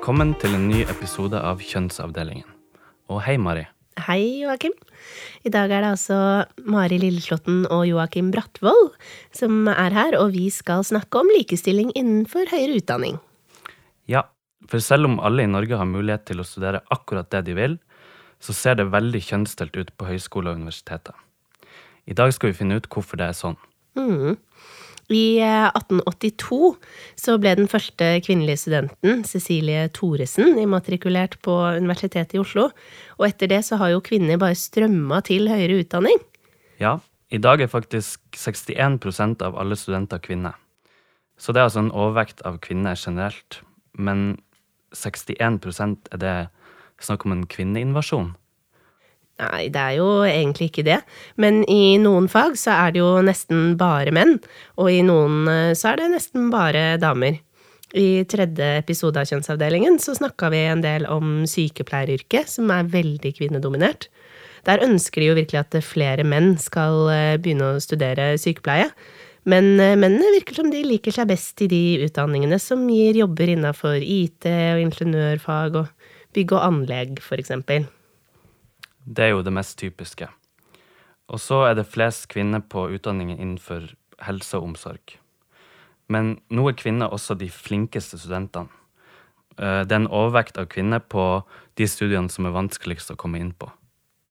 Velkommen til en ny episode av Kjønnsavdelingen. Og hei, Mari. Hei, Joakim. I dag er det altså Mari Lilleslåtten og Joakim Brattvoll som er her, og vi skal snakke om likestilling innenfor høyere utdanning. Ja, for selv om alle i Norge har mulighet til å studere akkurat det de vil, så ser det veldig kjønnsdelt ut på høyskole og universiteter. I dag skal vi finne ut hvorfor det er sånn. Mm. I 1882 så ble den første kvinnelige studenten, Cecilie Thoresen, immatrikulert på Universitetet i Oslo. Og etter det så har jo kvinner bare strømma til høyere utdanning. Ja, i dag er faktisk 61% av alle studenter kvinner. Så det er altså en overvekt av kvinner generelt. Men 61% er det snakk om en kvinneinvasjon? Nei, det er jo egentlig ikke det. Men i noen fag så er det jo nesten bare menn, og i noen eh, så er det nesten bare damer. I tredje episode av Kjønnsavdelingen så snakka vi en del om sykepleieryrket, som er veldig kvinnedominert. Der ønsker de jo virkelig at flere menn skal eh, begynne å studere sykepleie. Men eh, mennene virker som de liker seg best i de utdanningene som gir jobber innafor IT og ingeniørfag og bygg og anlegg, for eksempel. Det er jo det mest typiske. Og så er det flest kvinner på utdanningen innenfor helse og omsorg. Men nå er kvinner også de flinkeste studentene. Eh, det er en overvekt av kvinner på de studiene som er vanskeligst å komme inn på.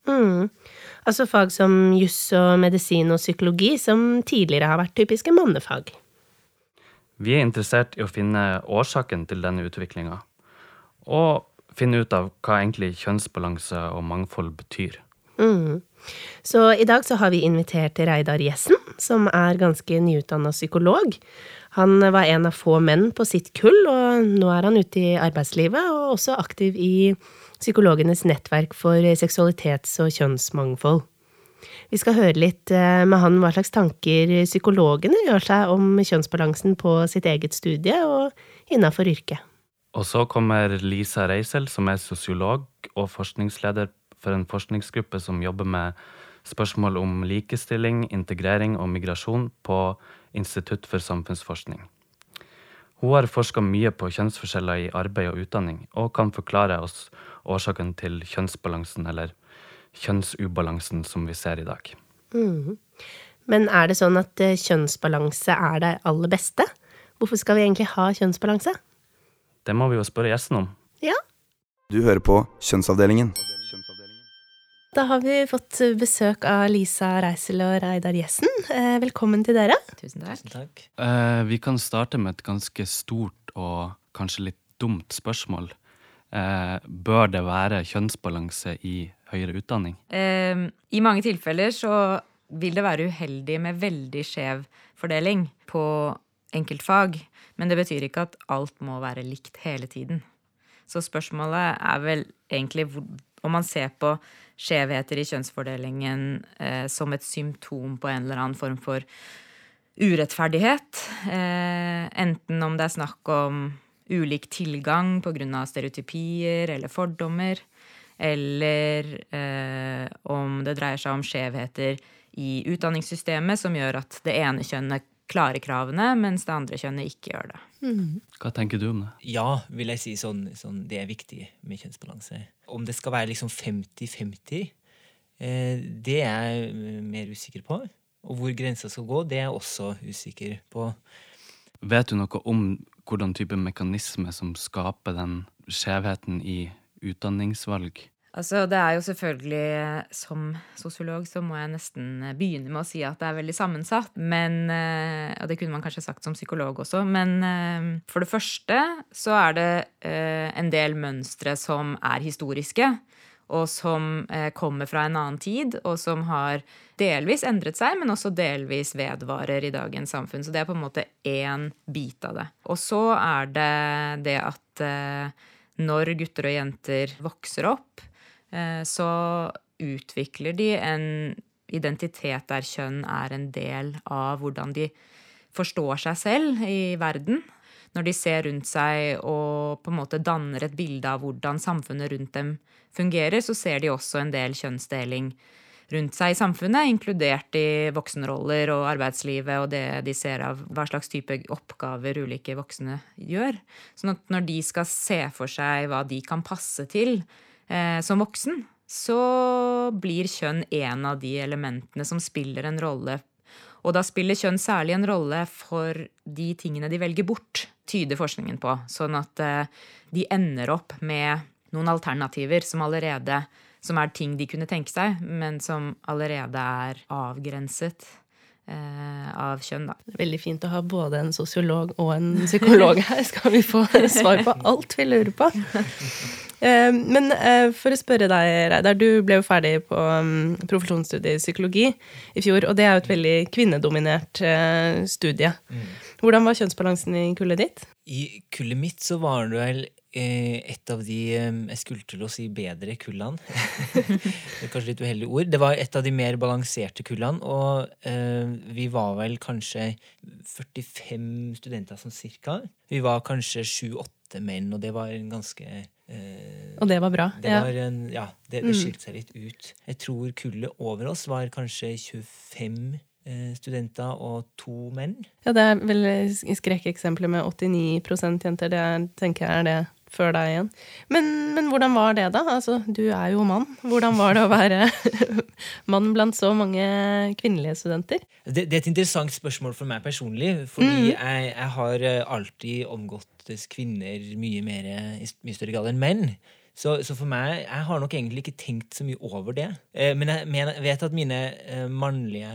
Mm. Altså fag som juss og medisin og psykologi, som tidligere har vært typiske mannefag. Vi er interessert i å finne årsaken til denne utviklinga, og finne ut av hva egentlig kjønnsbalanse og mangfold betyr. Mm. Så i dag så har vi invitert Reidar Jessen, som er ganske nyutdanna psykolog. Han var en av få menn på sitt kull, og nå er han ute i arbeidslivet og også aktiv i Psykologenes nettverk for seksualitets- og kjønnsmangfold. Vi skal høre litt eh, med han hva slags tanker psykologene gjør seg om kjønnsbalansen på sitt eget studie og innafor yrket. Og så kommer Lisa Reisel, som er sosiolog og forskningsleder for en forskningsgruppe som jobber med spørsmål om likestilling, integrering og migrasjon på Institutt for samfunnsforskning. Hun har forska mye på kjønnsforskjeller i arbeid og utdanning, og kan forklare oss årsaken til kjønnsbalansen, eller kjønnsubalansen, som vi ser i dag. Mm. Men er det sånn at eh, kjønnsbalanse er det aller beste? Hvorfor skal vi egentlig ha kjønnsbalanse? Det må vi jo spørre gjesten om. Ja. Du hører på Kjønnsavdelingen. Da har vi fått besøk av Lisa Reisel og Reidar Jessen. Eh, velkommen til dere. Tusen takk. Tusen takk. Eh, vi kan starte med et ganske stort og kanskje litt dumt spørsmål. Eh, bør det være kjønnsbalanse i høyere utdanning? Eh, I mange tilfeller så vil det være uheldig med veldig skjev fordeling på enkeltfag. Men det betyr ikke at alt må være likt hele tiden. Så spørsmålet er vel egentlig om man ser på skjevheter i kjønnsfordelingen eh, som et symptom på en eller annen form for urettferdighet. Eh, enten om det er snakk om ulik tilgang pga. stereotypier eller fordommer, eller eh, om det dreier seg om skjevheter i utdanningssystemet som gjør at det ene kjønnet klarer kravene, mens det andre kjønnet ikke gjør det. Mm. Hva tenker du om det? Ja, vil jeg si sånn, sånn, det er viktig med kjønnsbalanse. Om det skal være liksom 50-50, eh, det er jeg mer usikker på. Og hvor grensa skal gå, det er jeg også usikker på. Vet du noe om hvordan type mekanisme som skaper den skjevheten i utdanningsvalg? Altså, det er jo selvfølgelig Som sosiolog så må jeg nesten begynne med å si at det er veldig sammensatt. Men, eh, og det kunne man kanskje sagt som psykolog også. Men eh, for det første så er det eh, en del mønstre som er historiske. Og som kommer fra en annen tid, og som har delvis endret seg, men også delvis vedvarer i dagens samfunn. Så det er på en måte én bit av det. Og så er det det at når gutter og jenter vokser opp, Eh, så utvikler de en identitet der kjønn er en del av hvordan de forstår seg selv i verden. Når de ser rundt seg og på en måte danner et bilde av hvordan samfunnet rundt dem fungerer, så ser de også en del kjønnsdeling rundt seg i samfunnet, inkludert i voksenroller og arbeidslivet og det de ser av hva slags type oppgaver ulike voksne gjør. Sånn at når de skal se for seg hva de kan passe til eh, som voksen, så blir kjønn en av de elementene som spiller en rolle. Og da spiller kjønn særlig en rolle for de tingene de velger bort, tyder forskningen på. Sånn at eh, de ender opp med noen alternativer som allerede som er ting de kunne tenke seg, men som allerede er avgrenset av kjønn, da. Veldig fint å ha både en sosiolog og en psykolog her. Skal vi få svar på alt vi lurer på? Eh, men eh, for å spørre deg, Reidar. Du ble jo ferdig på um, profesjonsstudiet i psykologi i fjor. Og det er jo et veldig kvinnedominert studie. Mm. Hvordan var kjønnsbalansen i kullet ditt? I kullet mitt så var det vel Eh, et av de eh, Jeg skulle til å si bedre kullene. det er kanskje litt uheldig ord. Det var et av de mer balanserte kullene. Og eh, vi var vel kanskje 45 studenter sånn cirka. Vi var kanskje sju-åtte menn, og det var en ganske eh, Og det var bra? Det. Var en, ja, det, det mm. skilte seg litt ut. Jeg tror kullet over oss var kanskje 25 eh, studenter og to menn. Ja, det er vel skrekkeksempler med 89% jenter. Det er, tenker jeg er det før deg igjen. Men, men, hvordan var det, da? Altså, du er jo mann. Hvordan var det å være mann blant så mange kvinnelige studenter? Det, det, er et interessant spørsmål for meg personlig. Fordi mm. jeg, jeg, har eh, alltid omgåttes kvinner mye mer i mye større grad enn menn. Så, så, for meg Jeg har nok egentlig ikke tenkt så mye over det. Eh, men jeg, men jeg vet at mine eh, mannlige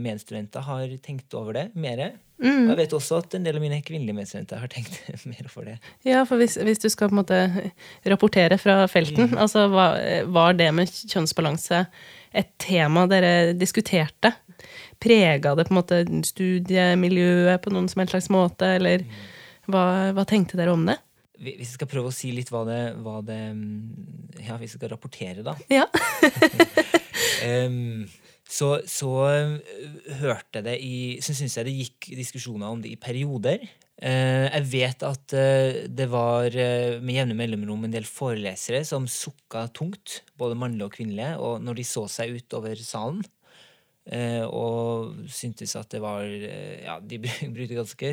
medstudenter har tenkt over det mer. Mm. Og jeg vet også at en del av mine kvinnelige medstudenter har tenkt mer over det. Ja, for hvis, hvis, du skal på en måte rapportere fra felten, mm. altså var, var, det med kjønnsbalanse et tema dere diskuterte? Prega det på en måte studiemiljøet på noen som helst slags måte, eller mm. hva, hva, tenkte dere om det? Hvis jeg skal prøve å si litt hva det, hva det Ja, hvis jeg skal rapportere, da. Ja. um, så, så øh, hørte det i Så syns jeg det gikk diskusjoner om det i perioder. Eh, jeg vet at øh, det var med jevne mellomrom en del forelesere som sukka tungt, både mannlige og kvinnelige, og når de så seg utover salen. Og syntes at det var Ja, de brukte ganske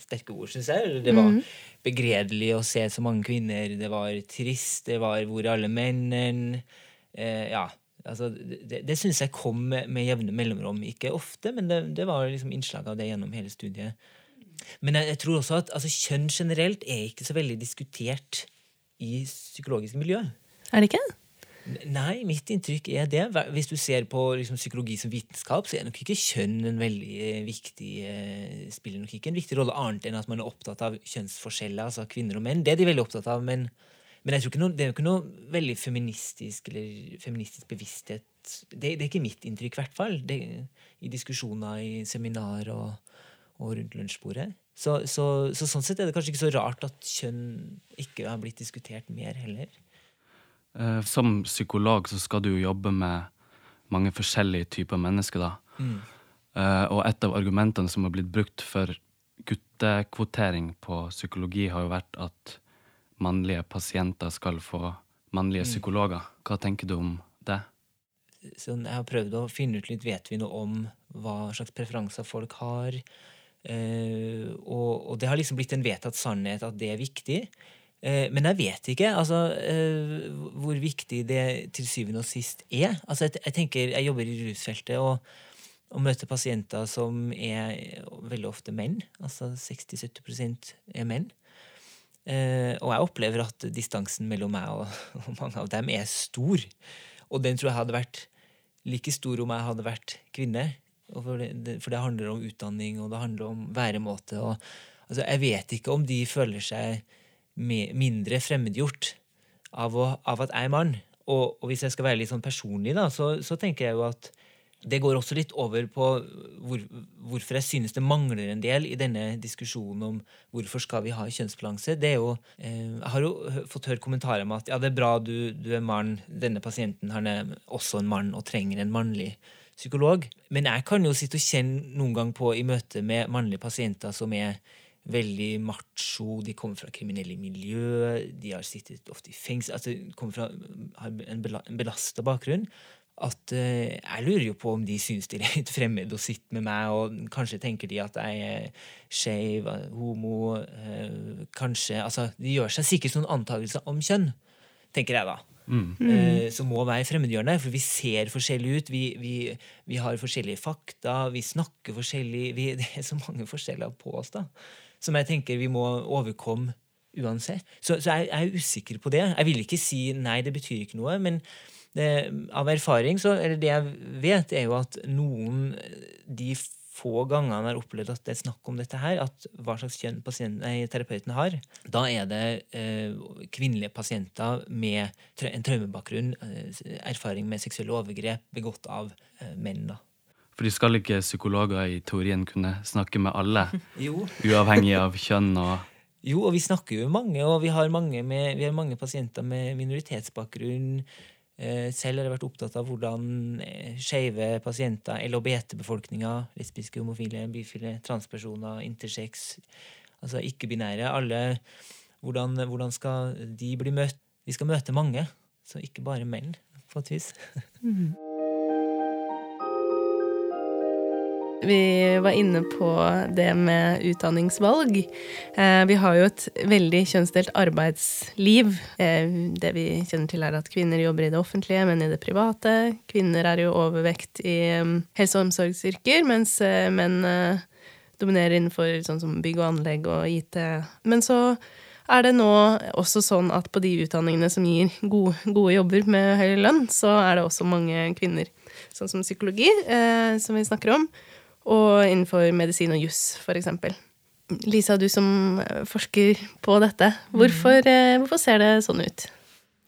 sterke ord, syns jeg. Det var mm. begredelig å se så mange kvinner. Det var trist. Det var Hvor er alle mennene? Ja altså, Det, det syns jeg kom med, med, jevne mellomrom. Ikke ofte, men det, det var liksom innslag av det gjennom hele studiet. Men jeg, jeg tror også at altså, kjønn generelt er ikke så veldig diskutert i psykologiske miljø. Er det ikke? Nei, mitt inntrykk er det. Hvis du ser på liksom, psykologi som vitenskap, så er nok ikke kjønn en veldig eh, viktig eh, spiller nok ikke en viktig rolle, annet enn at man er opptatt av kjønnsforskjeller, altså kvinner og menn. Det er de veldig opptatt av, men men jeg tror ikke noe, det er jo ikke noe veldig feministisk eller feministisk bevissthet. Det, det er ikke mitt inntrykk, i hvert fall. Det, I diskusjoner, i seminar og, og rundt lunsjbordet. Så, så, så, sånn sett er det kanskje ikke så rart at kjønn ikke har blitt diskutert mer heller. Eh, som psykolog så skal du jo jobbe med mange forskjellige typer mennesker, da. Mm. Uh, og et av argumentene som har blitt brukt for guttekvotering på psykologi, har jo vært at mannlige pasienter skal få mannlige mm. psykologer. Hva tenker du om det? Sånn, jeg har prøvd å finne ut litt Vet vi noe om hva slags preferanser folk har? Eh, og, og, det har liksom blitt en vedtatt sannhet at det er viktig. Eh, men jeg vet ikke altså, eh, hvor viktig det til syvende og sist er. Altså, jeg, jeg, tenker, jeg jobber i rusfeltet og, og møter pasienter som er veldig ofte menn. Altså 60-70% er menn. Eh, og jeg opplever at distansen mellom meg og, og, mange av dem er stor. Og den tror jeg hadde vært like stor om jeg hadde vært kvinne. For det, for det handler om utdanning, og det handler om væremåte. Og, altså, jeg vet ikke om de føler seg me, mindre fremmedgjort av, å, av, at jeg er mann. Og, og, hvis jeg skal være litt sånn personlig, da, så, så tenker jeg jo at det går også litt over på hvor, hvorfor jeg synes det mangler en del i denne diskusjonen om hvorfor skal vi ha kjønnsbalanse. Det er jo, eh, jeg har jo fått høre kommentarer om at ja, det er bra du, du er mann, denne pasienten er også en mann og trenger en mannlig psykolog. Men jeg kan jo sitte og kjenne noen gang på i møte med mannlige pasienter som er veldig macho, de kommer fra kriminelle miljø, de har sittet ofte i fengsel altså kommer fra, har en belasta bakgrunn at eh, jeg lurer jo på om de syns det er litt fremmed å sitte med meg, og kanskje tenker de at jeg er skeiv, homo eh, Kanskje Altså, de gjør seg sikkert noen antakelser om kjønn, tenker jeg da. Eh, som må være fremmedgjørende, for vi ser forskjellig ut. Vi, vi, vi har forskjellige fakta, vi snakker forskjellig vi, Det er så mange forskjeller på oss, da, som jeg tenker vi må overkomme uansett. Så, så jeg, jeg er usikker på det. Jeg vil ikke si nei, det betyr ikke noe, men det, av erfaring, så, eller det jeg vet, er jo at noen de få gangene jeg har opplevd at det er snakk om dette her, at hva slags kjønn pasient, nei, terapeuten har, da er det eh, kvinnelige pasienter med tra en traumebakgrunn, eh, erfaring med seksuelle overgrep begått av eh, menn. da. For de skal ikke psykologer i teorien kunne snakke med alle, Jo, uavhengig av kjønn og Jo, og vi snakker jo mange, og vi har mange, med, vi har mange pasienter med minoritetsbakgrunn. Eh, selv har jeg vært opptatt av hvordan eh, skeive pasienter, LHBT-befolkninga, lesbiske, homofile, bifile, transpersoner, intersex, altså ikke-binære, alle hvordan, hvordan skal de bli møtt? Vi skal møte mange, så ikke bare menn, på et vis. Vi var inne på det med utdanningsvalg. Eh, vi har jo et veldig kjønnsdelt arbeidsliv. Eh, det vi kjenner til, er at kvinner jobber i det offentlige, men i det private. Kvinner er jo overvekt i um, helse- og omsorgsyrker, mens eh, menn eh, dominerer innenfor sånn som bygg og anlegg og IT. Men så er det nå også sånn at på de utdanningene som gir gode, gode jobber med høy lønn, så er det også mange kvinner. Sånn som psykologi, eh, som vi snakker om, og innenfor medisin og juss, eksempel. Lisa, du som eh, forsker på dette, hvorfor, mm. hvorfor ser det sånn ut?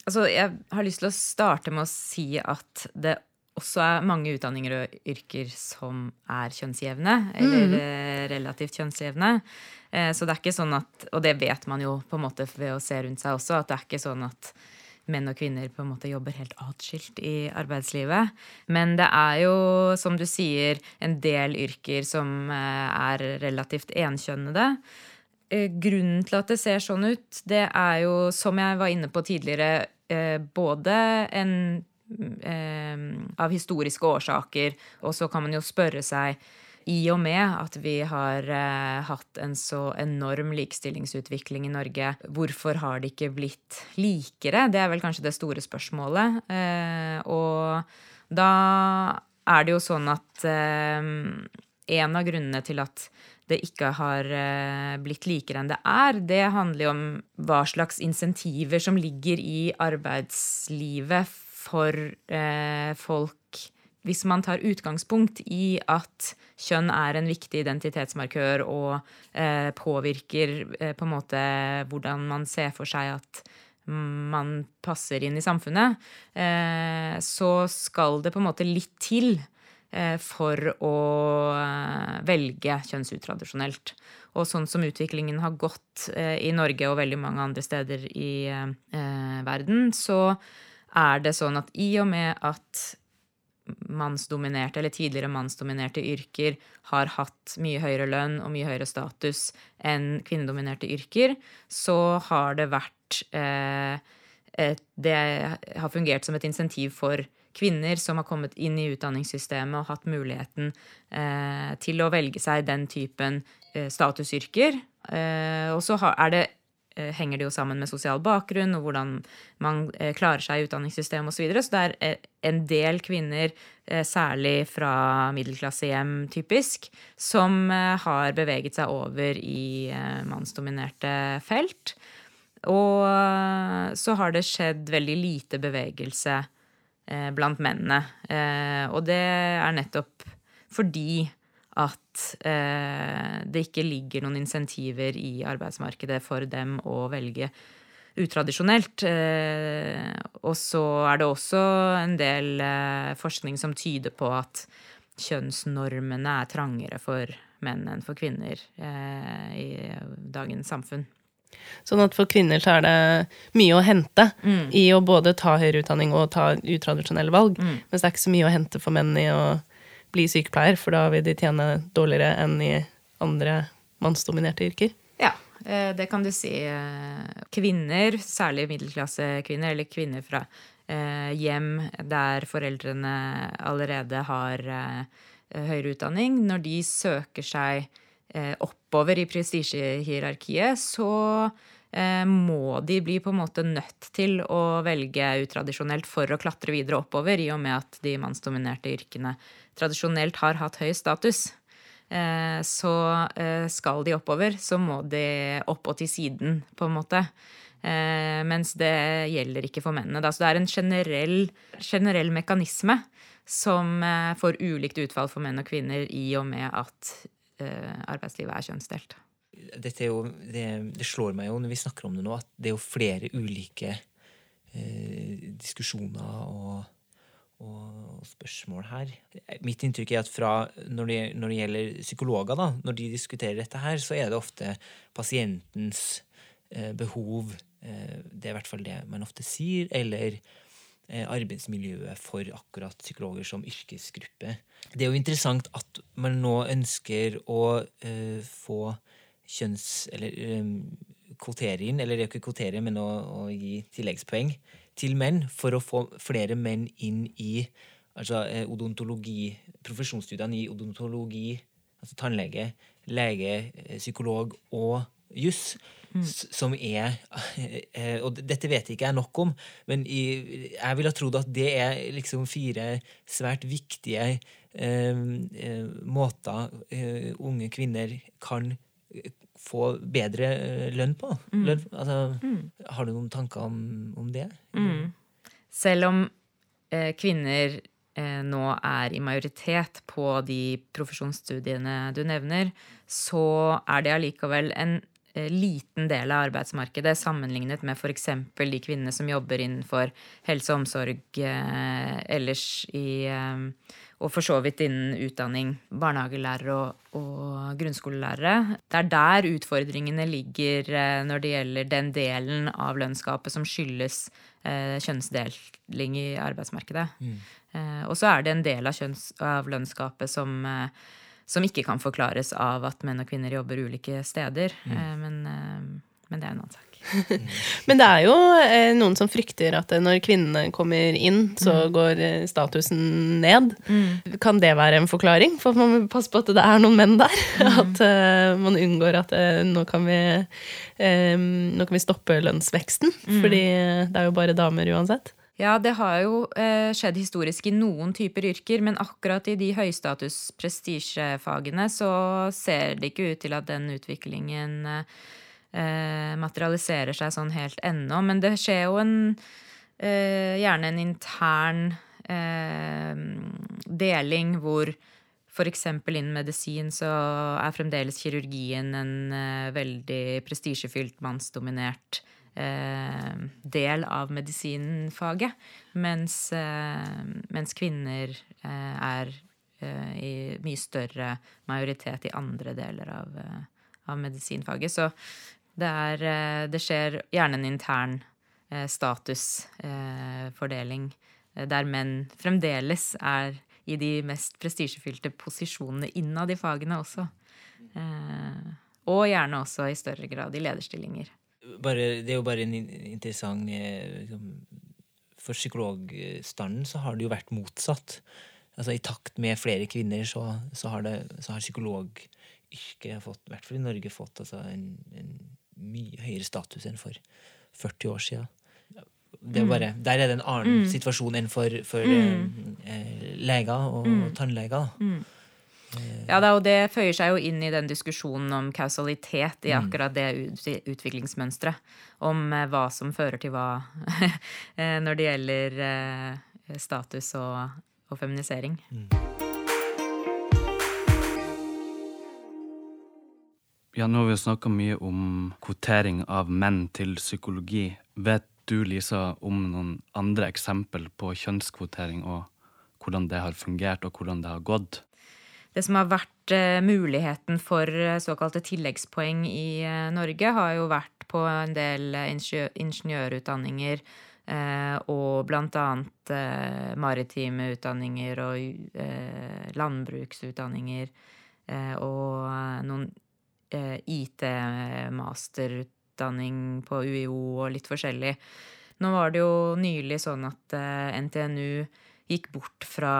Altså, jeg har lyst til å starte med å si at det også er mange utdanninger og yrker som er kjønnsjevne, eller mm. relativt kjønnsjevne. Eh, Så det er ikke sånn at Og det vet man jo på en måte ved å se rundt seg også, at det er ikke sånn at menn og kvinner på en måte jobber helt atskilt i arbeidslivet. Men det er jo, som du sier, en del yrker som eh, er relativt enkjønnede. Eh, Grunnen til at det ser sånn ut, det er jo, som jeg var inne på tidligere, eh, både en av historiske årsaker, og så kan man jo spørre seg i og med at vi har eh, hatt en så enorm likestillingsutvikling i Norge, hvorfor har det ikke blitt likere? Det er vel kanskje det store spørsmålet. Eh, og da er det jo sånn at eh, en av grunnene til at det ikke har blitt likere enn det er, det handler jo om hva slags insentiver som ligger i arbeidslivet for folk hvis man tar utgangspunkt i at kjønn er en viktig identitetsmarkør og eh, påvirker eh, på en måte hvordan man ser for seg at man passer inn i samfunnet, eh, så skal det på en måte litt til eh, for å eh, velge kjønnsutradisjonelt. Og sånn som utviklingen har gått eh, i Norge og veldig mange andre steder i verden, så er det sånn at i og med at mannsdominerte eller tidligere mannsdominerte yrker har hatt mye høyere lønn og mye høyere status enn kvinnedominerte yrker, så har det vært eh, et, Det har fungert som et insentiv for kvinner som har kommet inn i utdanningssystemet og hatt muligheten eh, til å velge seg den typen eh, statusyrker. Eh, og så har, er det henger det jo sammen med sosial bakgrunn og hvordan man eh, klarer seg i utdanningssystemet osv. Så, videre. så det er eh, en del kvinner, eh, særlig fra middelklassehjem typisk, som eh, har beveget seg over i eh, mannsdominerte felt. Og eh, så har det skjedd veldig lite bevegelse eh, blant mennene. Eh, og det er nettopp fordi at eh, det ikke ligger noen insentiver i arbeidsmarkedet for dem å velge utradisjonelt. Eh, og så er det også en del eh, forskning som tyder på at kjønnsnormene er trangere for menn enn for kvinner eh, i dagens samfunn. Sånn at for kvinner så er det mye å hente i å både ta høyere utdanning og ta utradisjonelle valg, mens det er ikke så mye å hente for menn i å bli sykepleier, for da vil de tjene dårligere enn i andre mannsdominerte yrker. Ja, eh, det kan du si. Eh, Kvinner, særlig middelklassekvinner, eller kvinner fra eh, hjem der foreldrene allerede har høyere utdanning, når de søker seg oppover i prestisjehierarkiet, så må de bli på en måte nødt til å velge utradisjonelt for å klatre videre oppover, i og med at de mannsdominerte yrkene tradisjonelt har hatt høy status. Eh, så eh, skal de oppover, så må de opp og til siden, på en måte. Eh, mens det gjelder ikke for mennene. Så det er en generell, generell mekanisme som får ulikt utfall for menn og kvinner i og med at arbeidslivet er kjønnsdelt. Jo, det, det, slår meg jo når vi snakker om det nå, at det er jo flere ulike eh, diskusjoner og spørsmål her. Mitt inntrykk er at fra, når, det, når det gjelder psykologer, da, når de diskuterer dette her, så er det ofte pasientens eh, behov eh, Det er i hvert fall det man ofte sier. Eller eh, arbeidsmiljøet for akkurat psykologer som yrkesgruppe. Det er jo interessant at man nå ønsker å eh, få kjønns... Eller eh, kvotere inn, eller ikke kvotere, men å, å gi tilleggspoeng til menn for å få flere menn inn i altså, eh, odontologi, profesjonsstudiene i odontologi, altså tannlege, lege, eh, psykolog og juss. Mm. Som er eh, Og dette vet ikke jeg nok om, men jeg ville trodd at det er liksom fire svært viktige måter unge kvinner kan få bedre lønn på. Mm. Lønn, altså, mm. Har du noen tanker om, om det? Mm. Selv om eh, kvinner nå er i majoritet på de profesjonsstudiene du nevner, så er det allikevel en eh, liten del av arbeidsmarkedet sammenlignet med f.eks. de kvinnene som jobber innenfor helse og omsorg eh, ellers i eh, og for så vidt innen utdanning, barnehagelærere og, og, grunnskolelærere. Det er der utfordringene ligger eh, når det gjelder den delen av lønnsgapet som skyldes eh, kjønnsdeling i arbeidsmarkedet. Mm. Eh, og så er det en del av, kjønns, av lønnsgapet som, eh, som, ikke kan forklares av at menn og kvinner jobber ulike steder. Mm. Eh, men, eh, men det er en annen sak. Men det er jo eh, noen som frykter at eh, når kvinnene kommer inn, så mm. går eh, statusen ned. Mm. Kan det være en forklaring? For man må passe på at det er noen menn der. Mm. At uh, man unngår at uh, nå, kan vi, uh, nå kan vi stoppe lønnsveksten. Mm. Fordi det er jo bare damer uansett. Ja, det har jo eh, skjedd historisk i noen typer yrker, men akkurat i de høystatus prestisjefagene så ser det ikke ut til at den utviklingen eh, eh, materialiserer seg sånn helt ennå. Men det skjer jo en eh, gjerne en intern eh, deling hvor f.eks. innen medisin så er fremdeles kirurgien en eh, veldig prestisjefylt, mannsdominert eh, del av medisinfaget. Mens, eh, mens kvinner er i mye større majoritet i andre deler av, av medisinfaget. Så det, er, eh, det skjer gjerne en intern eh, statusfordeling, eh, der menn fremdeles er i de mest prestisjefylte posisjonene innad i fagene også. Og gjerne også i større grad i lederstillinger. Bare, det er jo bare en interessant liksom, For psykologstanden så har det jo vært motsatt. Altså I takt med flere kvinner så, så har, har psykologyrket i hvert fall i Norge, fått altså, en, en mye høyere status enn for 40 år siden. Er mm. bare, der er det en annen mm. situasjon enn for, for mm. eh, leger og mm. tannleger. Mm. Eh. Ja, da, og Det føyer seg jo inn i den diskusjonen om kausalitet i mm. akkurat det utviklingsmønsteret. Om eh, hva som fører til hva eh, når det gjelder status og, og feminisering. Ja, nå har vi snakka mye om kvotering av menn til psykologi. Vet du, Lisa, om noen andre eksempel på kjønnskvotering, og hvordan det har fungert, og hvordan det har gått? Det som har vært uh, muligheten for uh, såkalte tilleggspoeng i uh, Norge, har jo vært på en del ingeniørutdanninger og blant annet maritime utdanninger og landbruksutdanninger og noen Eh, IT-masterutdanning på UiO og litt forskjellig. Nå var det jo nylig sånn at eh, NTNU gikk bort fra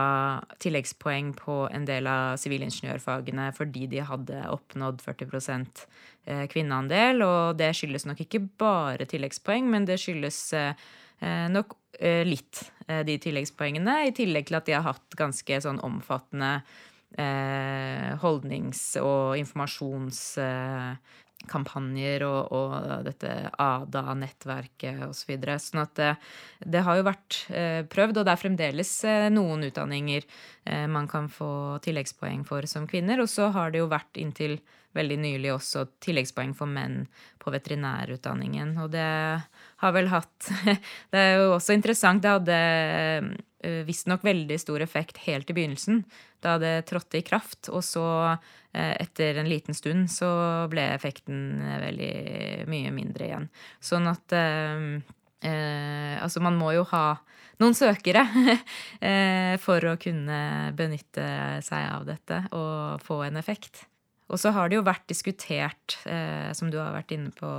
tilleggspoeng på en del av sivilingeniørfagene fordi de hadde oppnådd 40 eh, kvinneandel. Og det skyldes nok ikke bare tilleggspoeng, men det skyldes eh, nok litt de tilleggspoengene, i tillegg til at de har hatt ganske sånn omfattende holdnings- og informasjonskampanjer eh, og, og dette ADA-nettverket osv. Så videre. sånn at det, det, har jo vært eh, prøvd, og det er fremdeles eh, noen utdanninger eh, man kan få tilleggspoeng for som kvinner. Og så har det jo vært inntil veldig nylig også tilleggspoeng for menn på veterinærutdanningen. Og det har vel hatt Det er jo også interessant. Det hadde visstnok veldig stor effekt helt i begynnelsen, da det trådte i kraft. Og så Eh, etter en liten stund så ble effekten eh, veldig mye mindre igjen. Sånn at eh, eh, Altså, man må jo ha noen søkere for å kunne benytte seg av dette og få en effekt. Og så har det jo vært diskutert, eh, som du har vært inne på,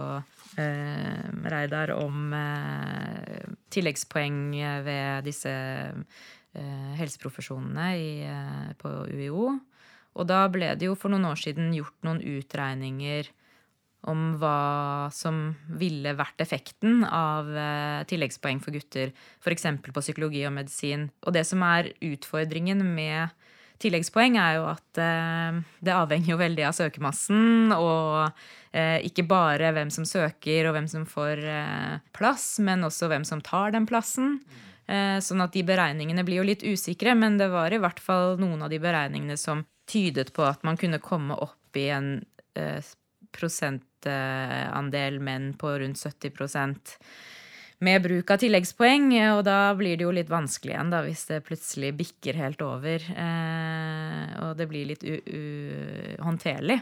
eh, Reidar, om eh, tilleggspoeng ved disse helseprofesjonene i, på UiO. Og da ble det jo for noen år siden gjort noen utregninger om hva som ville vært effekten av eh, tilleggspoeng for gutter, f.eks. på psykologi og medisin. Og det som er utfordringen med tilleggspoeng, er jo at eh, det avhenger jo veldig av søkermassen, og eh, ikke bare hvem som søker og hvem som får plass, men også hvem som tar den plassen. Sånn at de beregningene blir jo litt usikre, men det var i hvert fall noen av de beregningene som tydet på at man kunne komme opp i en eh, prosentandel menn på rundt 70 med bruk av tilleggspoeng. Og da blir det jo litt vanskelig igjen, da, hvis det plutselig bikker helt over. Eh, og det blir litt uhåndterlig.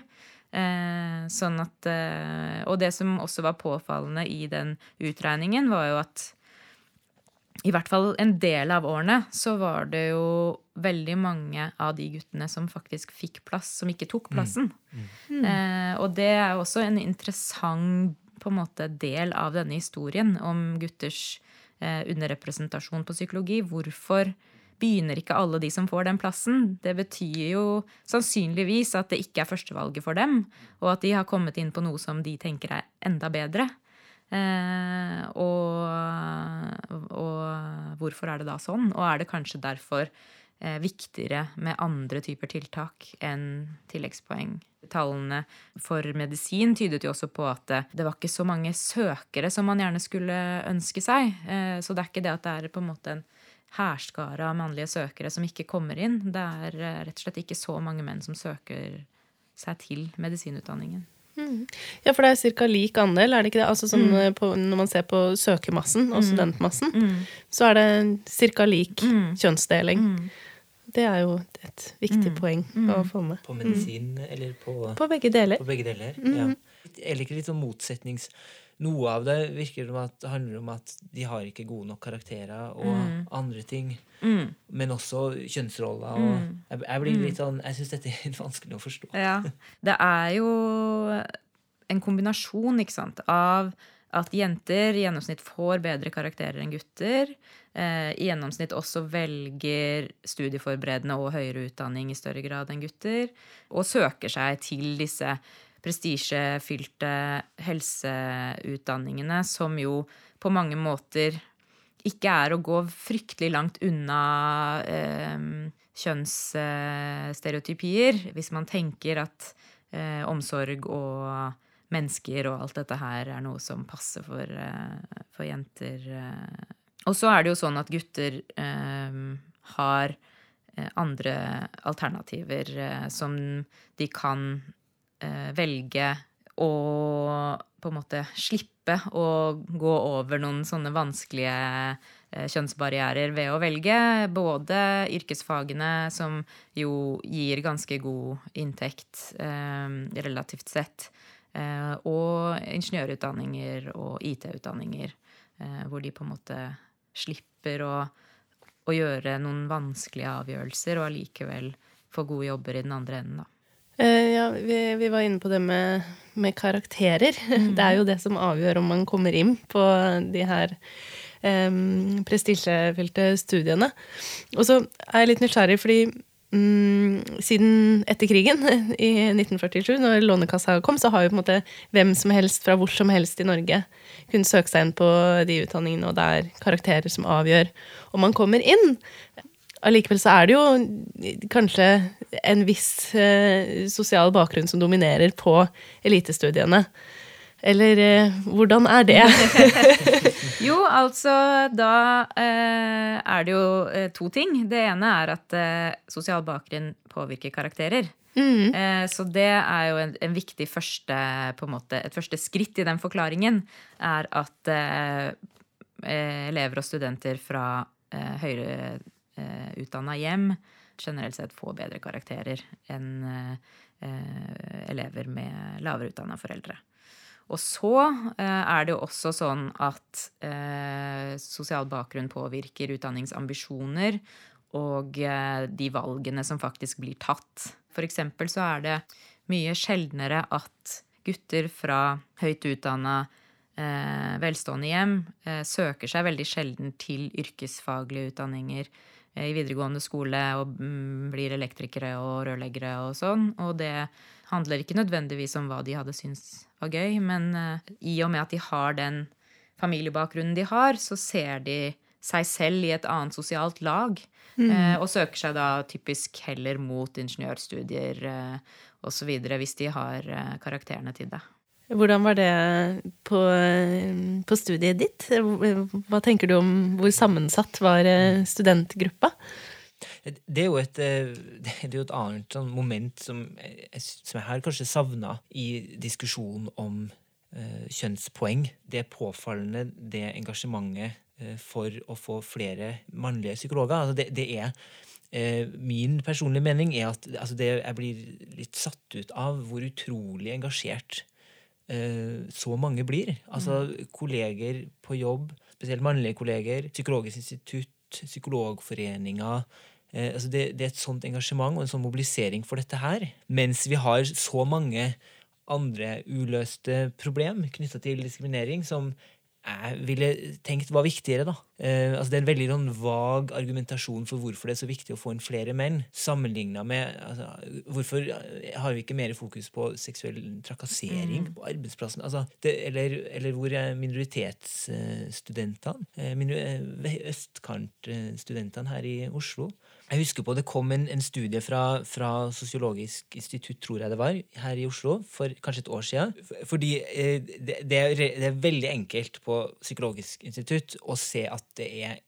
Eh, sånn at eh, Og det som også var påfallende i den utregningen, var jo at i hvert fall en del av årene så var det jo veldig mange av de guttene som faktisk fikk plass, som ikke tok plassen. Mm. Mm. Eh, og det er også en interessant på en måte, del av denne historien om gutters eh, underrepresentasjon på psykologi. Hvorfor begynner ikke alle de som får den plassen? Det betyr jo sannsynligvis at det ikke er førstevalget for dem, og at de har kommet inn på noe som de tenker er enda bedre. Eh, og, og, hvorfor er det da sånn? Og er det kanskje derfor eh, viktigere med andre typer tiltak enn tilleggspoeng? Tallene for medisin tydet jo også på at det, det var ikke så mange søkere som man gjerne skulle ønske seg. Eh, så det er ikke det at det er på en måte en hærskare av mannlige søkere som ikke kommer inn. Det er eh, rett og slett ikke så mange menn som søker seg til medisinutdanningen. Mm. Ja, for det er ca. lik andel, er det ikke det? Altså sånn, mm. Eh, på, når man ser på søkermassen og mm. studentmassen, mm. så er det ca. lik mm. kjønnsdeling. Det er jo et viktig poeng å få med. På medisin eller på På begge deler. På begge deler, ja. Jeg liker litt sånn motsetnings noe av det virker som at det handler om at de har ikke gode nok karakterer og mm. andre ting. Mm. Men også kjønnsroller. Og mm. jeg, jeg, blir litt sånn, jeg syns dette er vanskelig å forstå. Ja. Det er jo en kombinasjon ikke sant, av at jenter i gjennomsnitt får bedre karakterer enn gutter. Eh, I gjennomsnitt også velger studieforberedende og høyere utdanning i større grad enn gutter. Og søker seg til disse prestisjefylte helseutdanningene, som jo på mange måter ikke er å gå fryktelig langt unna eh, kjønnsstereotypier. Hvis man tenker at eh, omsorg og mennesker og alt dette her er noe som passer for, eh, for jenter. Eh. Og så er det jo sånn at gutter eh, har andre alternativer som de kan velge å på en måte slippe å gå over noen sånne vanskelige kjønnsbarrierer ved å velge både yrkesfagene, som jo gir ganske god inntekt relativt sett, og ingeniørutdanninger og IT-utdanninger, eh, hvor de på en måte slipper å, å gjøre noen vanskelige avgjørelser og allikevel få gode jobber i den andre enden, da. Uh, ja, vi, vi, var inne på det med, med karakterer. Det er jo det som avgjør om man kommer inn på de her um, prestisjefylte studiene. Og så er jeg litt nysgjerrig, fordi um, siden etter krigen, i 1947, når Lånekassa kom, så har jo på en måte hvem som helst fra hvor som helst i Norge kunnet søke seg inn på de utdanningene, og det er karakterer som avgjør om man kommer inn. Allikevel så er det jo kanskje en viss eh, sosial bakgrunn som dominerer på elitestudiene. Eller eh, hvordan er det? jo, altså da eh, er det jo eh, to ting. Det ene er at eh, sosial bakgrunn påvirker karakterer. Mm. Eh, så det er jo en, en viktig første, på en måte, et første skritt i den forklaringen. Er at eh, elever og studenter fra høyere eh, utdanna hjem generelt sett får bedre karakterer enn elever med lavere utdanna foreldre. Og så eh, er det jo også sånn at eh, sosial bakgrunn påvirker utdanningsambisjoner og eh, de valgene som faktisk blir tatt. For eksempel så er det mye sjeldnere at gutter fra høyt utdanna, velstående hjem søker seg veldig sjelden til yrkesfaglige utdanninger i videregående skole og mm, blir elektrikere og rørleggere og sånn. Og det handler ikke nødvendigvis om hva de hadde syntes var gøy, men uh, i og med at de har den familiebakgrunnen de har, så ser de seg selv i et annet sosialt lag. Mm. Uh, og søker seg da typisk heller mot ingeniørstudier eh, osv. hvis de har karakterene til det. Hvordan var det på, på, studiet ditt? Hva tenker du om hvor sammensatt var studentgruppa? Det er jo et, eh, er et annet sånn moment som jeg, som jeg har kanskje savna i diskusjonen om uh, kjønnspoeng. Det er påfallende, det engasjementet uh, for å få flere mannlige psykologer. Altså det, det er Min personlige mening er at altså det, jeg blir litt satt ut av hvor utrolig engasjert så mange blir. Altså mm. kolleger på jobb, spesielt mannlige kolleger, Psykologisk institutt, Psykologforeninga, Eh, altså det, det, er et sånt engasjement og en sånn mobilisering for dette her. Mens vi har så mange andre uløste problem knytta til diskriminering som jeg ville tenkt var viktigere. da. Eh, altså Det er en veldig sånn, vag argumentasjon for hvorfor det er så viktig å få inn flere menn. Sammenligna med altså, Hvorfor har vi ikke mer fokus på seksuell trakassering mm. på arbeidsplassen? Altså, det, eller, eller, hvor er minoritetsstudentene? Uh, minor eh, Østkantstudentene her i Oslo? Jeg husker på Det kom en, en studie fra, fra, Sosiologisk institutt, tror jeg det var, her i Oslo for kanskje et år siden. Fordi eh, det, det, er, det, er, veldig enkelt på Psykologisk institutt å se at det er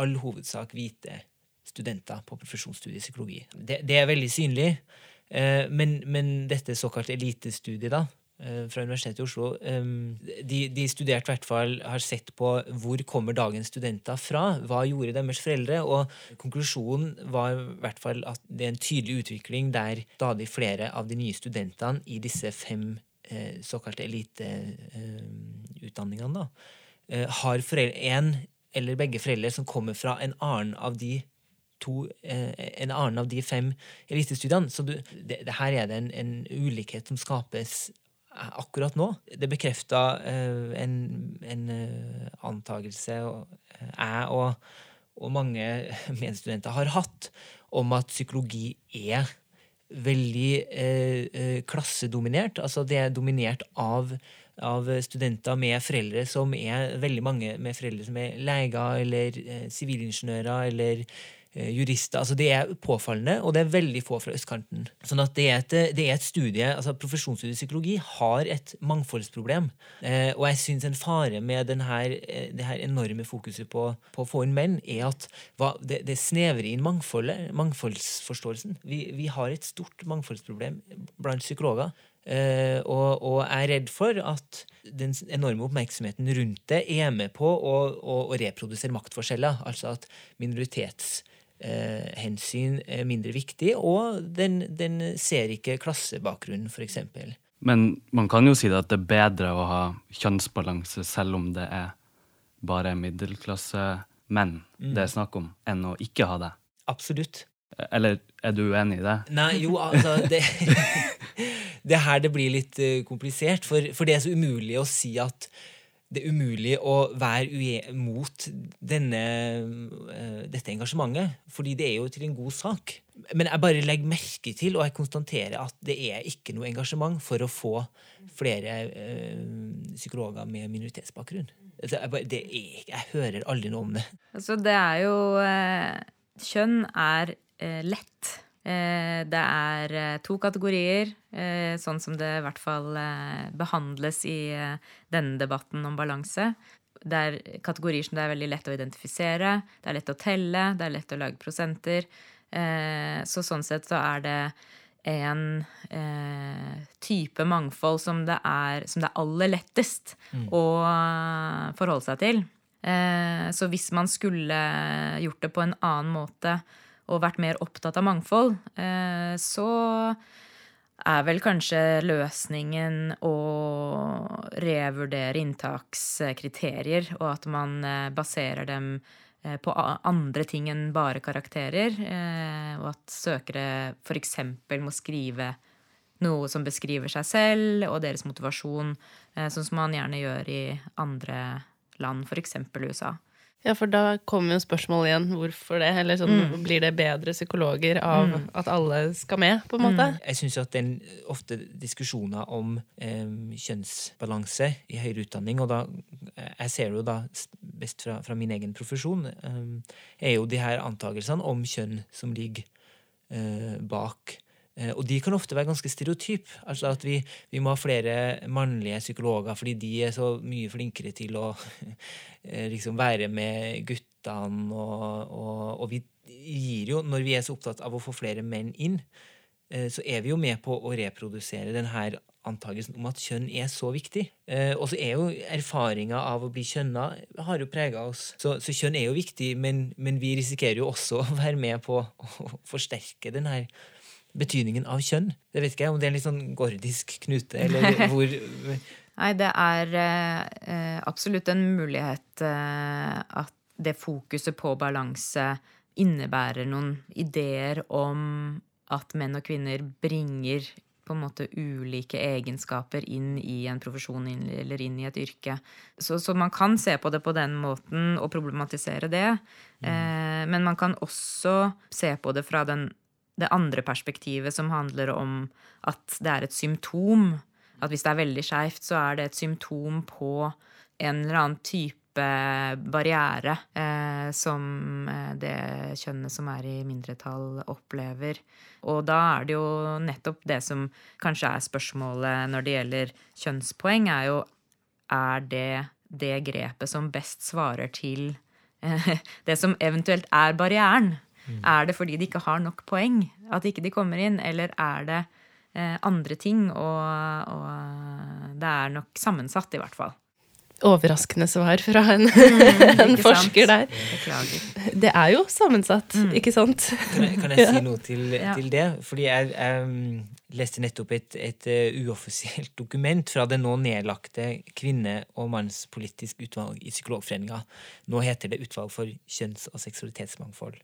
all hovedsak hvite studenter på profesjonsstudiet i psykologi. Det, det er veldig synlig. Eh, men, men dette såkalt elitestudiet, da, Eh, fra Universitetet i Oslo. De, de studerte hvert fall har sett på hvor kommer dagens studenter fra. Hva gjorde deres foreldre? Og konklusjonen var i hvert fall at det er en tydelig utvikling der stadig flere av de nye studentene i disse fem eh, såkalte eliteutdanningene da, har én eller begge foreldre som kommer fra en annen av de to, en annen av de fem elitestudiene. Så du, det, det, her er det en, en ulikhet som skapes akkurat nå. Det bekrefta uh, en, en uh, antakelse uh, jeg og, og, mange medstudenter har hatt, om at psykologi er veldig klassedominert. Altså det er dominert av, av studenter med foreldre som er veldig mange med foreldre som er leger eller sivilingeniører eller Eh, jurister. altså Det er påfallende, og det er veldig få fra østkanten. Sånn at det er et, det er et studie, altså Profesjonsstudiet psykologi har et mangfoldsproblem. Eh, og jeg syns en fare med denne, eh, det her enorme fokuset på, på å få inn menn, er at hva, det, det snevrer inn mangfoldet, mangfoldsforståelsen. Vi, vi har et stort mangfoldsproblem blant psykologer. Uh, og, og, er redd for at den enorme oppmerksomheten rundt det er med på å, å, å reprodusere maktforskjeller. Altså at minoritetshensyn eh, er mindre viktig, og den, den ser ikke klassebakgrunnen, f.eks. Men man kan jo si at det er bedre å ha kjønnsbalanse selv om det er bare middelklassemenn mm. det er snakk om, enn å ikke ha det. Absolutt. Eller er du uenig i det? Nei, jo, altså Det, det her det blir litt uh, komplisert, for, for det er så umulig å si at det er umulig å være mot denne, eh, dette engasjementet, fordi det er jo til en god sak. Men jeg bare legger merke til, og jeg konstaterer at det er ikke noe engasjement for å få flere eh, psykologer med minoritetsbakgrunn. Altså, jeg, bare, det er, jeg hører aldri noe om det. Altså, det er jo eh, Kjønn er eh, lett. Eh, det er eh, to kategorier, eh, sånn som det i hvert fall eh, behandles i eh, denne debatten om balanse. Det er kategorier som det er veldig lett å identifisere, det er lett å telle, det er lett å lage prosenter. Eh, så sånn sett så er det en eh, type mangfold som det, er, som det er aller lettest å eh, forholde seg til. Eh, så hvis man skulle gjort det på en annen måte og vært mer opptatt av mangfold, eh, så er vel kanskje løsningen å revurdere inntakskriterier, og at man eh, baserer dem eh, på andre ting enn bare karakterer, og at søkere f.eks. må skrive noe som beskriver seg selv og deres motivasjon, sånn som man gjerne gjør i andre land, f.eks. USA. Ja, for da kommer jo spørsmålet igjen. Hvorfor det? Eller sånn, blir det bedre psykologer av at alle skal med, på en måte? Jeg syns at den ofte diskusjoner om eh, kjønnsbalanse i høyere utdanning, og da jeg ser det jo da best fra, fra min egen profesjon, eh, er jo de her antakelsene om kjønn som ligger eh, bak. Eh, og de kan ofte være ganske stereotyp. Altså at vi, vi må ha flere mannlige psykologer fordi de er så mye flinkere til å eh, liksom være med guttene, og, og, og vi gir jo, når vi er så opptatt av å få flere menn inn, eh, så er vi jo med på å reprodusere den her antakelsen om at kjønn er så viktig. Og så er jo erfaringa av å bli kjønna har jo prega oss. Så, så kjønn er jo viktig, men, men vi risikerer jo også å være med på å forsterke den her betydningen av kjønn. Det vet ikke jeg om det er en litt sånn gordisk knute, eller hvor Nei, det er eh, absolutt en mulighet eh, at det fokuset på balanse innebærer noen ideer om at menn og kvinner bringer på en måte ulike egenskaper inn i en profesjon eller inn i et yrke. Så, så man kan se på det på den måten og problematisere det. Eh, men man kan også se på det fra den, det andre perspektivet som handler om at det er et symptom. At hvis det er veldig skeivt, så er det et symptom på en eller annen type barriere eh, som eh, det kjønnet som er i mindretall, opplever. Og da er det jo nettopp det som kanskje er spørsmålet når det gjelder kjønnspoeng, er jo er det det grepet som best svarer til eh, det som eventuelt er barrieren? Er det fordi de ikke har nok poeng at ikke de kommer inn, eller er det eh, andre ting? Og, og det er nok sammensatt, i hvert fall. Overraskende svar fra en, en Ikke sant? forsker der. Beklager. Det er jo sammensatt, ikke sant? Kan jeg, kan jeg si noe til, Ja. til det? Fordi jeg, jeg mm, leste nettopp et, et eh, uoffisielt dokument fra det nå nedlagte kvinne- og mannspolitisk utvalg i Psykologforeninga. Nå heter det Utvalg for kjønns- og seksualitetsmangfold.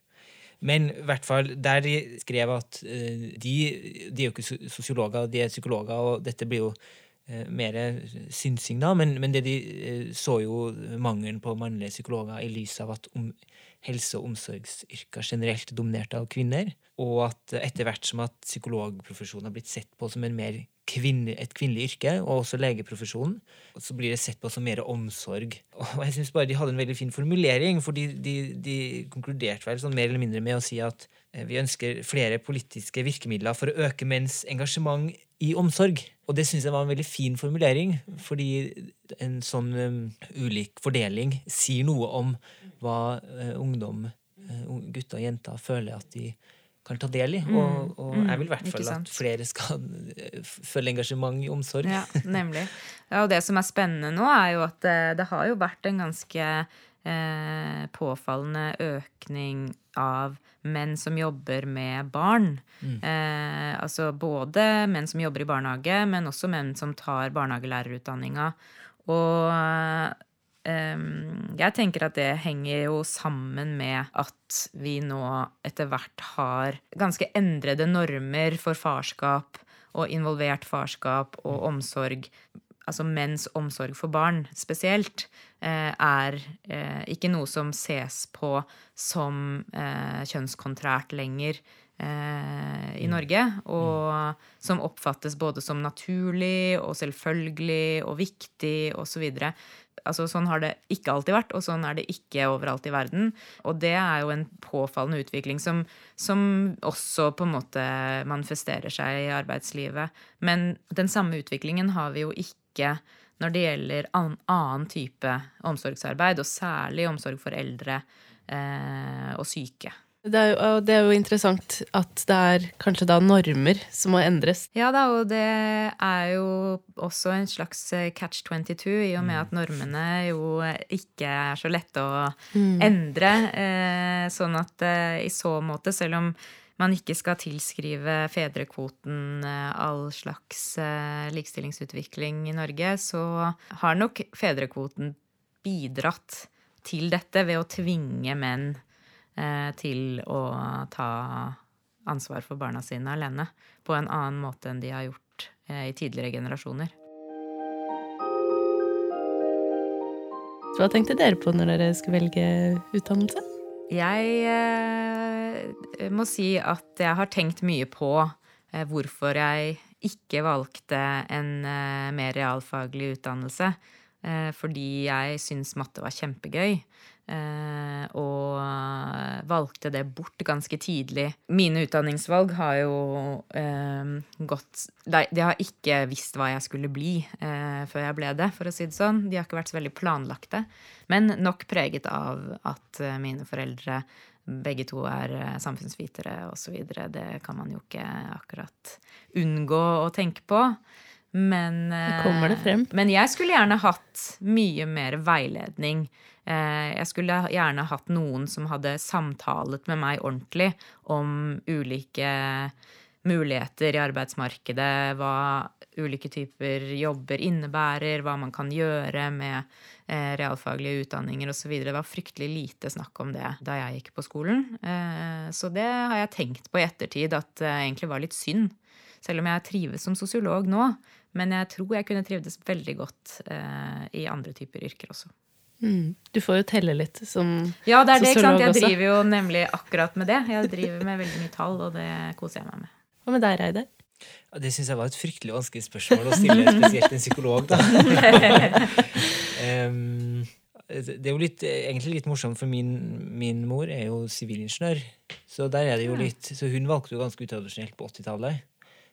Men i hvert fall der de skrev at eh, de, de er jo ikke sosiologer, de er psykologer, og dette blir jo eh, mer synsing, da, men, men det de eh, så jo mangelen på mannlige psykologer i lys av at om, helse- og omsorgsyrker generelt er dominert av kvinner, og at etter hvert som at psykologprofesjonen har blitt sett på som en mer kvinne, et kvinnelig yrke, og også legeprofesjonen, så blir det sett på som mer omsorg. Og jeg syns bare de hadde en veldig fin formulering, for de, de, de konkluderte vel sånn mer eller mindre med å si at eh, vi ønsker flere politiske virkemidler for å øke menns engasjement i omsorg. Og det syns jeg var en veldig fin formulering, fordi en sånn um, ulik fordeling sier noe om hva uh, ungdom, uh, gutter og jenter, føler at de kan ta del i. Og, og mm, jeg vil i hvert fall at flere skal eh, føle engasjement i omsorg. Ja, nemlig. Ja, og det som er spennende nå, er jo at det, det har jo vært en ganske eh, påfallende økning av menn som jobber med barn. Eh, altså både menn som jobber i barnehage, men også menn som tar barnehagelærerutdanninga. Og eh, jeg tenker at det henger jo sammen med at vi nå etter hvert har ganske endrede normer for farskap og involvert farskap og omsorg altså menns omsorg for barn spesielt, eh, er eh, ikke noe som ses på som eh, kjønnskontrært lenger i Norge. Og som oppfattes både som naturlig og selvfølgelig og viktig osv. Altså, sånn har det ikke alltid vært, og sånn er det ikke overalt i verden. Og det er jo en påfallende utvikling som, som også på en måte manifesterer seg i arbeidslivet. Men den samme utviklingen har vi jo ikke når det gjelder an, annen type omsorgsarbeid, og særlig omsorg for eldre eh, og syke. Det er, jo, det er, jo, interessant at det er kanskje da normer som må endres. Ja da, og det er jo også en slags eh, catch 22, i og med at normene jo ikke er så lette å mm. endre. Eh, sånn at eh, i så måte, selv om man ikke skal tilskrive fedrekvoten all slags likestillingsutvikling i Norge, så har nok fedrekvoten bidratt til dette ved å tvinge menn til å ta ansvar for barna sine alene på en annen måte enn de har gjort eh, i tidligere generasjoner. Hva tenkte dere på når dere skulle velge utdannelse? Jeg eh, må si at jeg har tenkt mye på eh, hvorfor jeg ikke valgte en eh, mer realfaglig utdannelse. Eh, fordi jeg syns matte var kjempegøy. Eh, og valgte det bort ganske tidlig. Mine utdanningsvalg har jo eh, gått De har ikke visst hva jeg skulle bli eh, før jeg ble det, for å si det sånn. De har ikke vært så veldig planlagte. Men nok preget av at eh, mine foreldre begge to er eh, samfunnsvitere osv. Det kan man jo ikke akkurat unngå å tenke på. Men, det frem. men jeg skulle gjerne hatt mye mer veiledning Eh, jeg skulle gjerne hatt noen som hadde samtalet med meg ordentlig om ulike muligheter i arbeidsmarkedet, hva ulike typer jobber innebærer, hva man kan gjøre med eh, realfaglige utdanninger osv. Det var fryktelig lite snakk om det da jeg gikk på skolen. Eh, så det har jeg tenkt på i ettertid at det egentlig var litt synd. Selv om jeg trives som sosiolog nå. Men jeg tror jeg kunne trivdes veldig godt i andre typer yrker også. Mm. Du får jo telle litt som Ja, det er det. ikke sant? Jeg driver jo nemlig akkurat med det. Jeg driver med veldig mye tall, og det koser jeg meg med. Hva med deg, Reidar? Ja, det syns jeg var et fryktelig vanskelig spørsmål å stille spesielt en psykolog, da. um, det er jo litt, egentlig litt morsomt, for min, min mor er jo sivilingeniør. Så der er det jo litt, så hun valgte jo ganske utradisjonelt på 80-tallet.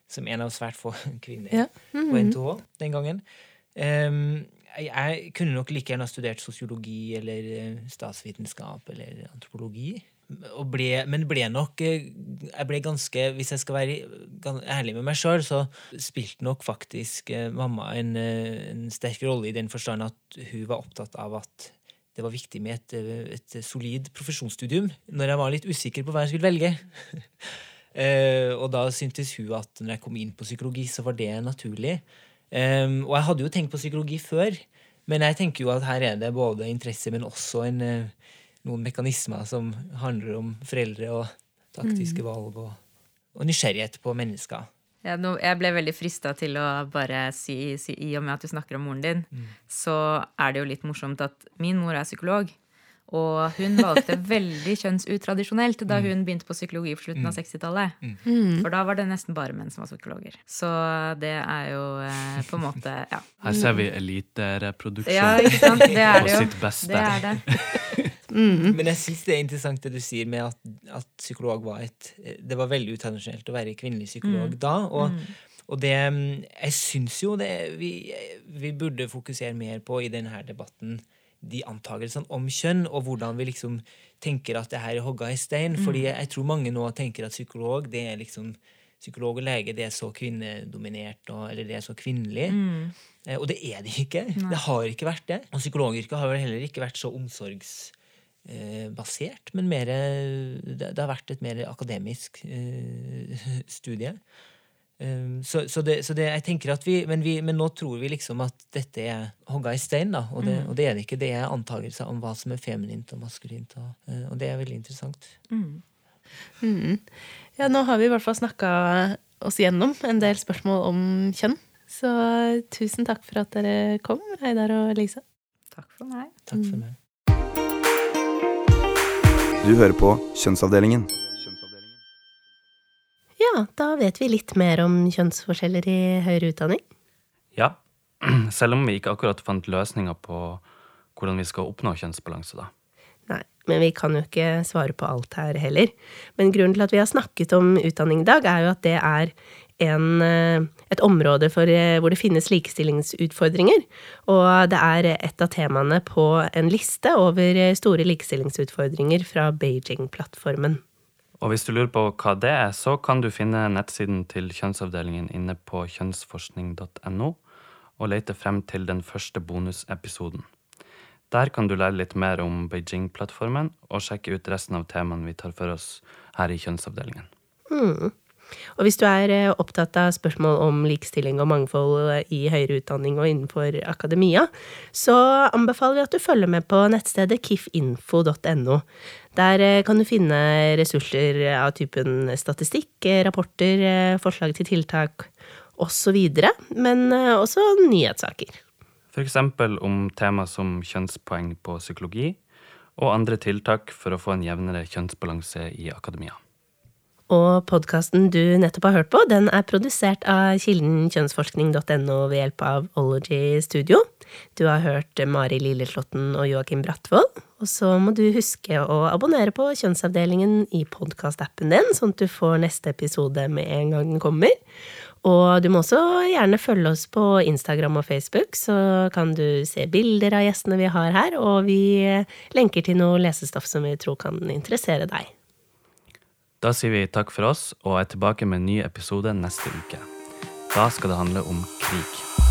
Som en av svært få kvinner ja. mm -hmm. på NTH den gangen. Um, jeg kunne nok like gjerne ha studert sosiologi eller eh, statsvitenskap eller antropologi. Ble, men ble nok eh, Jeg ble ganske Hvis jeg skal være ærlig med meg sjøl, så spilte nok faktisk eh, mamma en, en, sterk rolle i den forstand at hun var opptatt av at det var viktig med et, et solid profesjonsstudium når jeg var litt usikker på hva jeg skulle velge. og da syntes hun at når jeg kom inn på psykologi, så var det naturlig. Og jeg hadde jo tenkt på psykologi før, men jeg tenker jo at her er det både interesse, men også en, uh, noen mekanismer som handler om foreldre og taktiske mm. valg og, og, nysgjerrighet på mennesker. Ja, nå, jeg ble veldig frista til å bare si, si, i og med at du snakker om moren din, mm. så er det jo litt morsomt at min mor er psykolog. Og hun valgte veldig kjønnsutradisjonelt da mm. hun begynte på psykologi på slutten av 60-tallet. Mm. mm. For da var det nesten bare menn som var psykologer. Så det er jo eh, på en måte ja. Her ser vi elitereproduksjon ja, ikke sant? Det er på det jo. sitt beste. Det er det. Mm. Men jeg syns det er interessant det du sier med at, at, psykolog var et Det var veldig utradisjonelt å være kvinnelig psykolog mm. da. Og, mm. og, det Jeg syns jo det vi, vi burde fokusere mer på i denne debatten de antakelsene om kjønn, og hvordan vi liksom tenker at det her er hogga i stein. Mm. Fordi jeg tror mange nå tenker at psykolog det er liksom psykolog og lege det er så kvinnedominert, eller det er så kvinnelig. Mm. Eh, og det er det ikke. Nei. Det har ikke vært det. Og psykologyrket har vel heller ikke vært så omsorgsbasert, basert, men mer, det, det, har vært et mer akademisk eh, studie. Um, så, så, det, så det, jeg tenker at vi men, vi men, nå tror vi liksom at dette er hogga i stein, da. Og det, mm. og det, er det ikke. Det er antakelser om hva som er feminint og maskulint. Og, uh, og det er veldig interessant. Mm. Mm. Ja, nå har vi i hvert fall snakka oss gjennom en del spørsmål om kjønn. Så tusen takk for at dere kom, Reidar og Lisa. Takk for meg. Takk for meg. Du hører på Kjønnsavdelingen. Ja, da vet vi litt mer om kjønnsforskjeller i høyere utdanning. Ja, selv om vi ikke akkurat fant løsninger på hvordan vi skal oppnå kjønnsbalanse, da. Nei, men vi kan jo ikke svare på alt her heller. Men grunnen til at vi har snakket om utdanning i dag, er jo at det er en, eh, et område for, eh, hvor det finnes likestillingsutfordringer. Og det er et av temaene på en liste over eh, store likestillingsutfordringer fra Beijing-plattformen. Og hvis du lurer på hva det er, så kan du finne nettsiden til kjønnsavdelingen inne på kjønnsforskning.no, og lete frem til den første bonusepisoden. Der kan du lære litt mer om Beijing-plattformen, og sjekke ut resten av temaene vi tar for oss her i kjønnsavdelingen. Hmm. Og hvis du er eh, opptatt av spørsmål om likestilling og mangfold eh, i høyere utdanning og innenfor akademia, så anbefaler vi at du følger med på nettstedet kifinfo.no. Der eh, kan du finne ressurser av typen statistikk, rapporter, forslag til tiltak osv., men også nyhetssaker. F.eks. om tema som kjønnspoeng på psykologi, og andre tiltak for å få en jevnere kjønnsbalanse i akademia. Og podkasten du nettopp har hørt på, den er produsert av kilden kjønnsforskning.no ved hjelp av Ology Studio. Du har hørt Mari Lilleslåtten og Joakim Brattvold. Og så må du huske å abonnere på Kjønnsavdelingen i podkastappen din, sånn at du får neste episode med en gang den kommer. Og du må også gjerne følge oss på Instagram og Facebook, så kan du se bilder av gjestene vi har her, og vi lenker til noe lesestoff som vi tror kan interessere deg. Da sier vi takk for oss og er tilbake med en ny episode neste uke. Da skal det handle om krig.